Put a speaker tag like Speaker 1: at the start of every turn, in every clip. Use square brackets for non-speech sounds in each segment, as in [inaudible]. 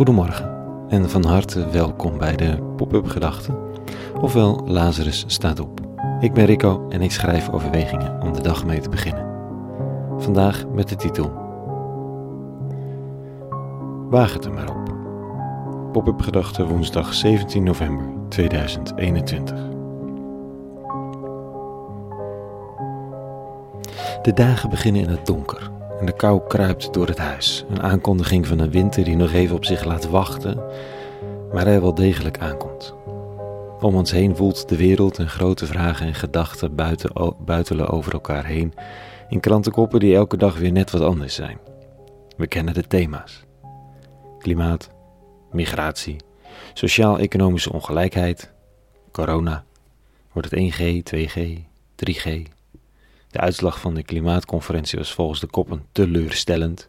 Speaker 1: Goedemorgen en van harte welkom bij de Pop-up Gedachten, ofwel Lazarus staat op. Ik ben Rico en ik schrijf overwegingen om de dag mee te beginnen. Vandaag met de titel Waag het er maar op. Pop-up Gedachten woensdag 17 november 2021. De dagen beginnen in het donker en de kou kruipt door het huis. Een aankondiging van een winter die nog even op zich laat wachten, maar hij wel degelijk aankomt. Om ons heen voelt de wereld en grote vragen en gedachten buiten, buitelen over elkaar heen in krantenkoppen die elke dag weer net wat anders zijn. We kennen de thema's: klimaat, migratie, sociaal-economische ongelijkheid, corona. Wordt het 1G, 2G, 3G, de uitslag van de klimaatconferentie was volgens de koppen teleurstellend,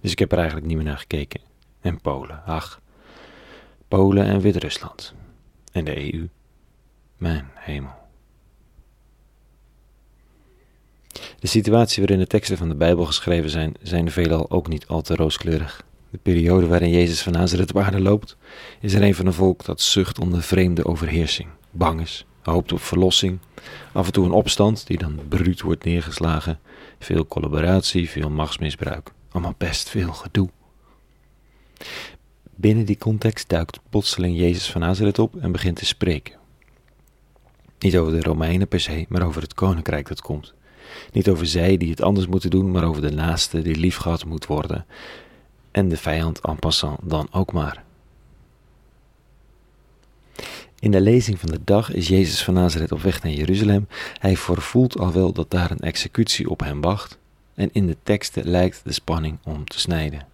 Speaker 1: dus ik heb er eigenlijk niet meer naar gekeken. En Polen, ach. Polen en Wit-Rusland. En de EU. Mijn hemel. De situatie waarin de teksten van de Bijbel geschreven zijn, zijn veelal ook niet al te rooskleurig. De periode waarin Jezus van Nazareth op loopt, is er een van een volk dat zucht onder vreemde overheersing, bang is, hoopt op verlossing. Af en toe een opstand die dan bruut wordt neergeslagen. Veel collaboratie, veel machtsmisbruik. Allemaal best veel gedoe. Binnen die context duikt plotseling Jezus van Nazareth op en begint te spreken. Niet over de Romeinen per se, maar over het koninkrijk dat komt. Niet over zij die het anders moeten doen, maar over de naaste die liefgehad moet worden. En de vijand en passant dan ook maar. In de lezing van de dag is Jezus van Nazareth op weg naar Jeruzalem. Hij vervoelt al wel dat daar een executie op hem wacht. En in de teksten lijkt de spanning om te snijden.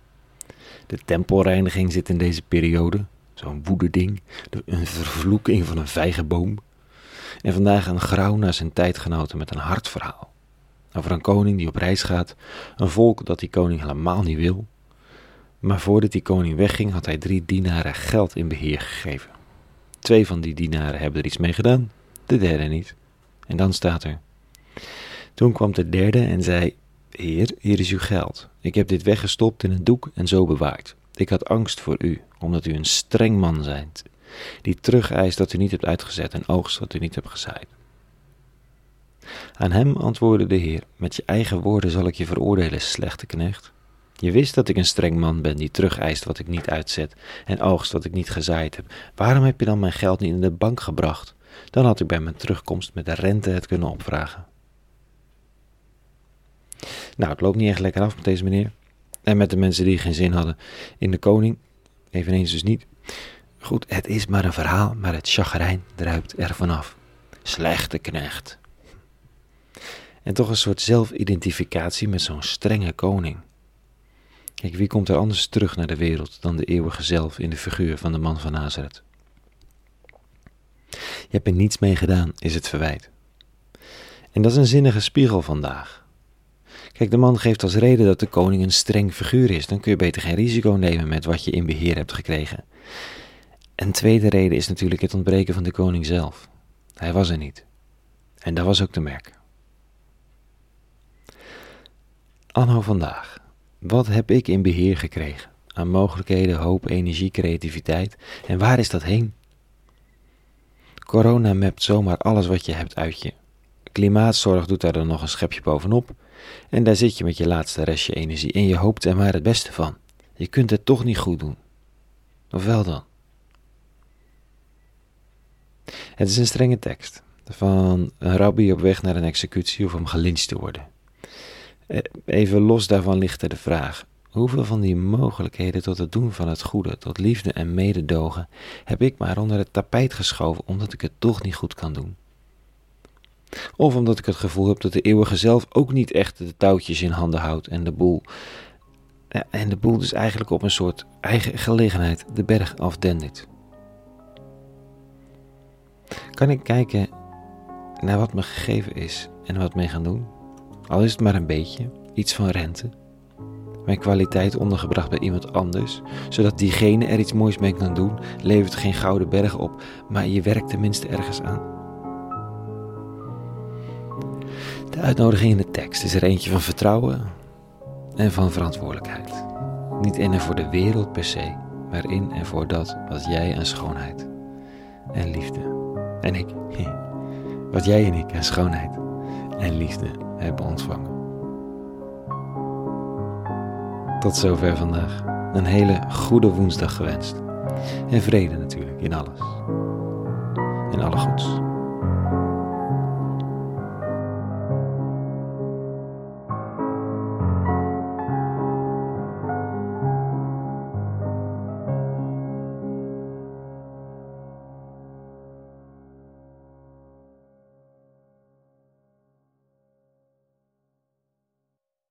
Speaker 1: De tempelreiniging zit in deze periode, zo'n woededing, een vervloeking van een vijgenboom. En vandaag een grauw naar zijn tijdgenoten met een hard verhaal. Over een koning die op reis gaat, een volk dat die koning helemaal niet wil. Maar voordat die koning wegging had hij drie dienaren geld in beheer gegeven. Twee van die dienaren hebben er iets mee gedaan, de derde niet. En dan staat er. Toen kwam de derde en zei: Heer, hier is uw geld. Ik heb dit weggestopt in een doek en zo bewaard. Ik had angst voor u, omdat u een streng man zijt, die terugeist dat u niet hebt uitgezet en oogst wat u niet hebt gezaaid. Aan hem antwoordde de Heer: Met je eigen woorden zal ik je veroordelen, slechte knecht. Je wist dat ik een streng man ben die terugeist wat ik niet uitzet en oogst wat ik niet gezaaid heb. Waarom heb je dan mijn geld niet in de bank gebracht? Dan had ik bij mijn terugkomst met de rente het kunnen opvragen. Nou, het loopt niet echt lekker af met deze meneer. En met de mensen die geen zin hadden in de koning. Eveneens dus niet. Goed, het is maar een verhaal, maar het chagrijn druipt er vanaf. Slechte knecht. En toch een soort zelfidentificatie met zo'n strenge koning. Kijk, wie komt er anders terug naar de wereld dan de eeuwige zelf in de figuur van de man van Nazareth? Je hebt er niets mee gedaan, is het verwijt. En dat is een zinnige spiegel vandaag. Kijk, de man geeft als reden dat de koning een streng figuur is. Dan kun je beter geen risico nemen met wat je in beheer hebt gekregen. Een tweede reden is natuurlijk het ontbreken van de koning zelf. Hij was er niet. En dat was ook te merken. Anno vandaag. Wat heb ik in beheer gekregen? Aan mogelijkheden, hoop, energie, creativiteit. En waar is dat heen? Corona mapt zomaar alles wat je hebt uit je. Klimaatzorg doet daar dan nog een schepje bovenop. En daar zit je met je laatste restje energie en je hoopt er maar het beste van. Je kunt het toch niet goed doen. Of wel dan? Het is een strenge tekst van een rabbi op weg naar een executie of om gelyncht te worden. Eh, even los daarvan ligt er de vraag: hoeveel van die mogelijkheden tot het doen van het goede, tot liefde en mededogen, heb ik maar onder het tapijt geschoven omdat ik het toch niet goed kan doen? Of omdat ik het gevoel heb dat de eeuwige zelf ook niet echt de touwtjes in handen houdt en de boel. En de boel dus eigenlijk op een soort eigen gelegenheid de berg afdendert. Kan ik kijken naar wat me gegeven is en wat mee gaan doen? Al is het maar een beetje, iets van rente. Mijn kwaliteit ondergebracht bij iemand anders, zodat diegene er iets moois mee kan doen, levert geen gouden berg op, maar je werkt tenminste ergens aan. De uitnodiging in de tekst is er eentje van vertrouwen en van verantwoordelijkheid. Niet innen voor de wereld per se, waarin en voor dat wat jij aan schoonheid en liefde en ik, [laughs] wat jij en ik aan schoonheid en liefde hebben ontvangen. Tot zover vandaag. Een hele goede woensdag gewenst. En vrede natuurlijk in alles. En alle goeds.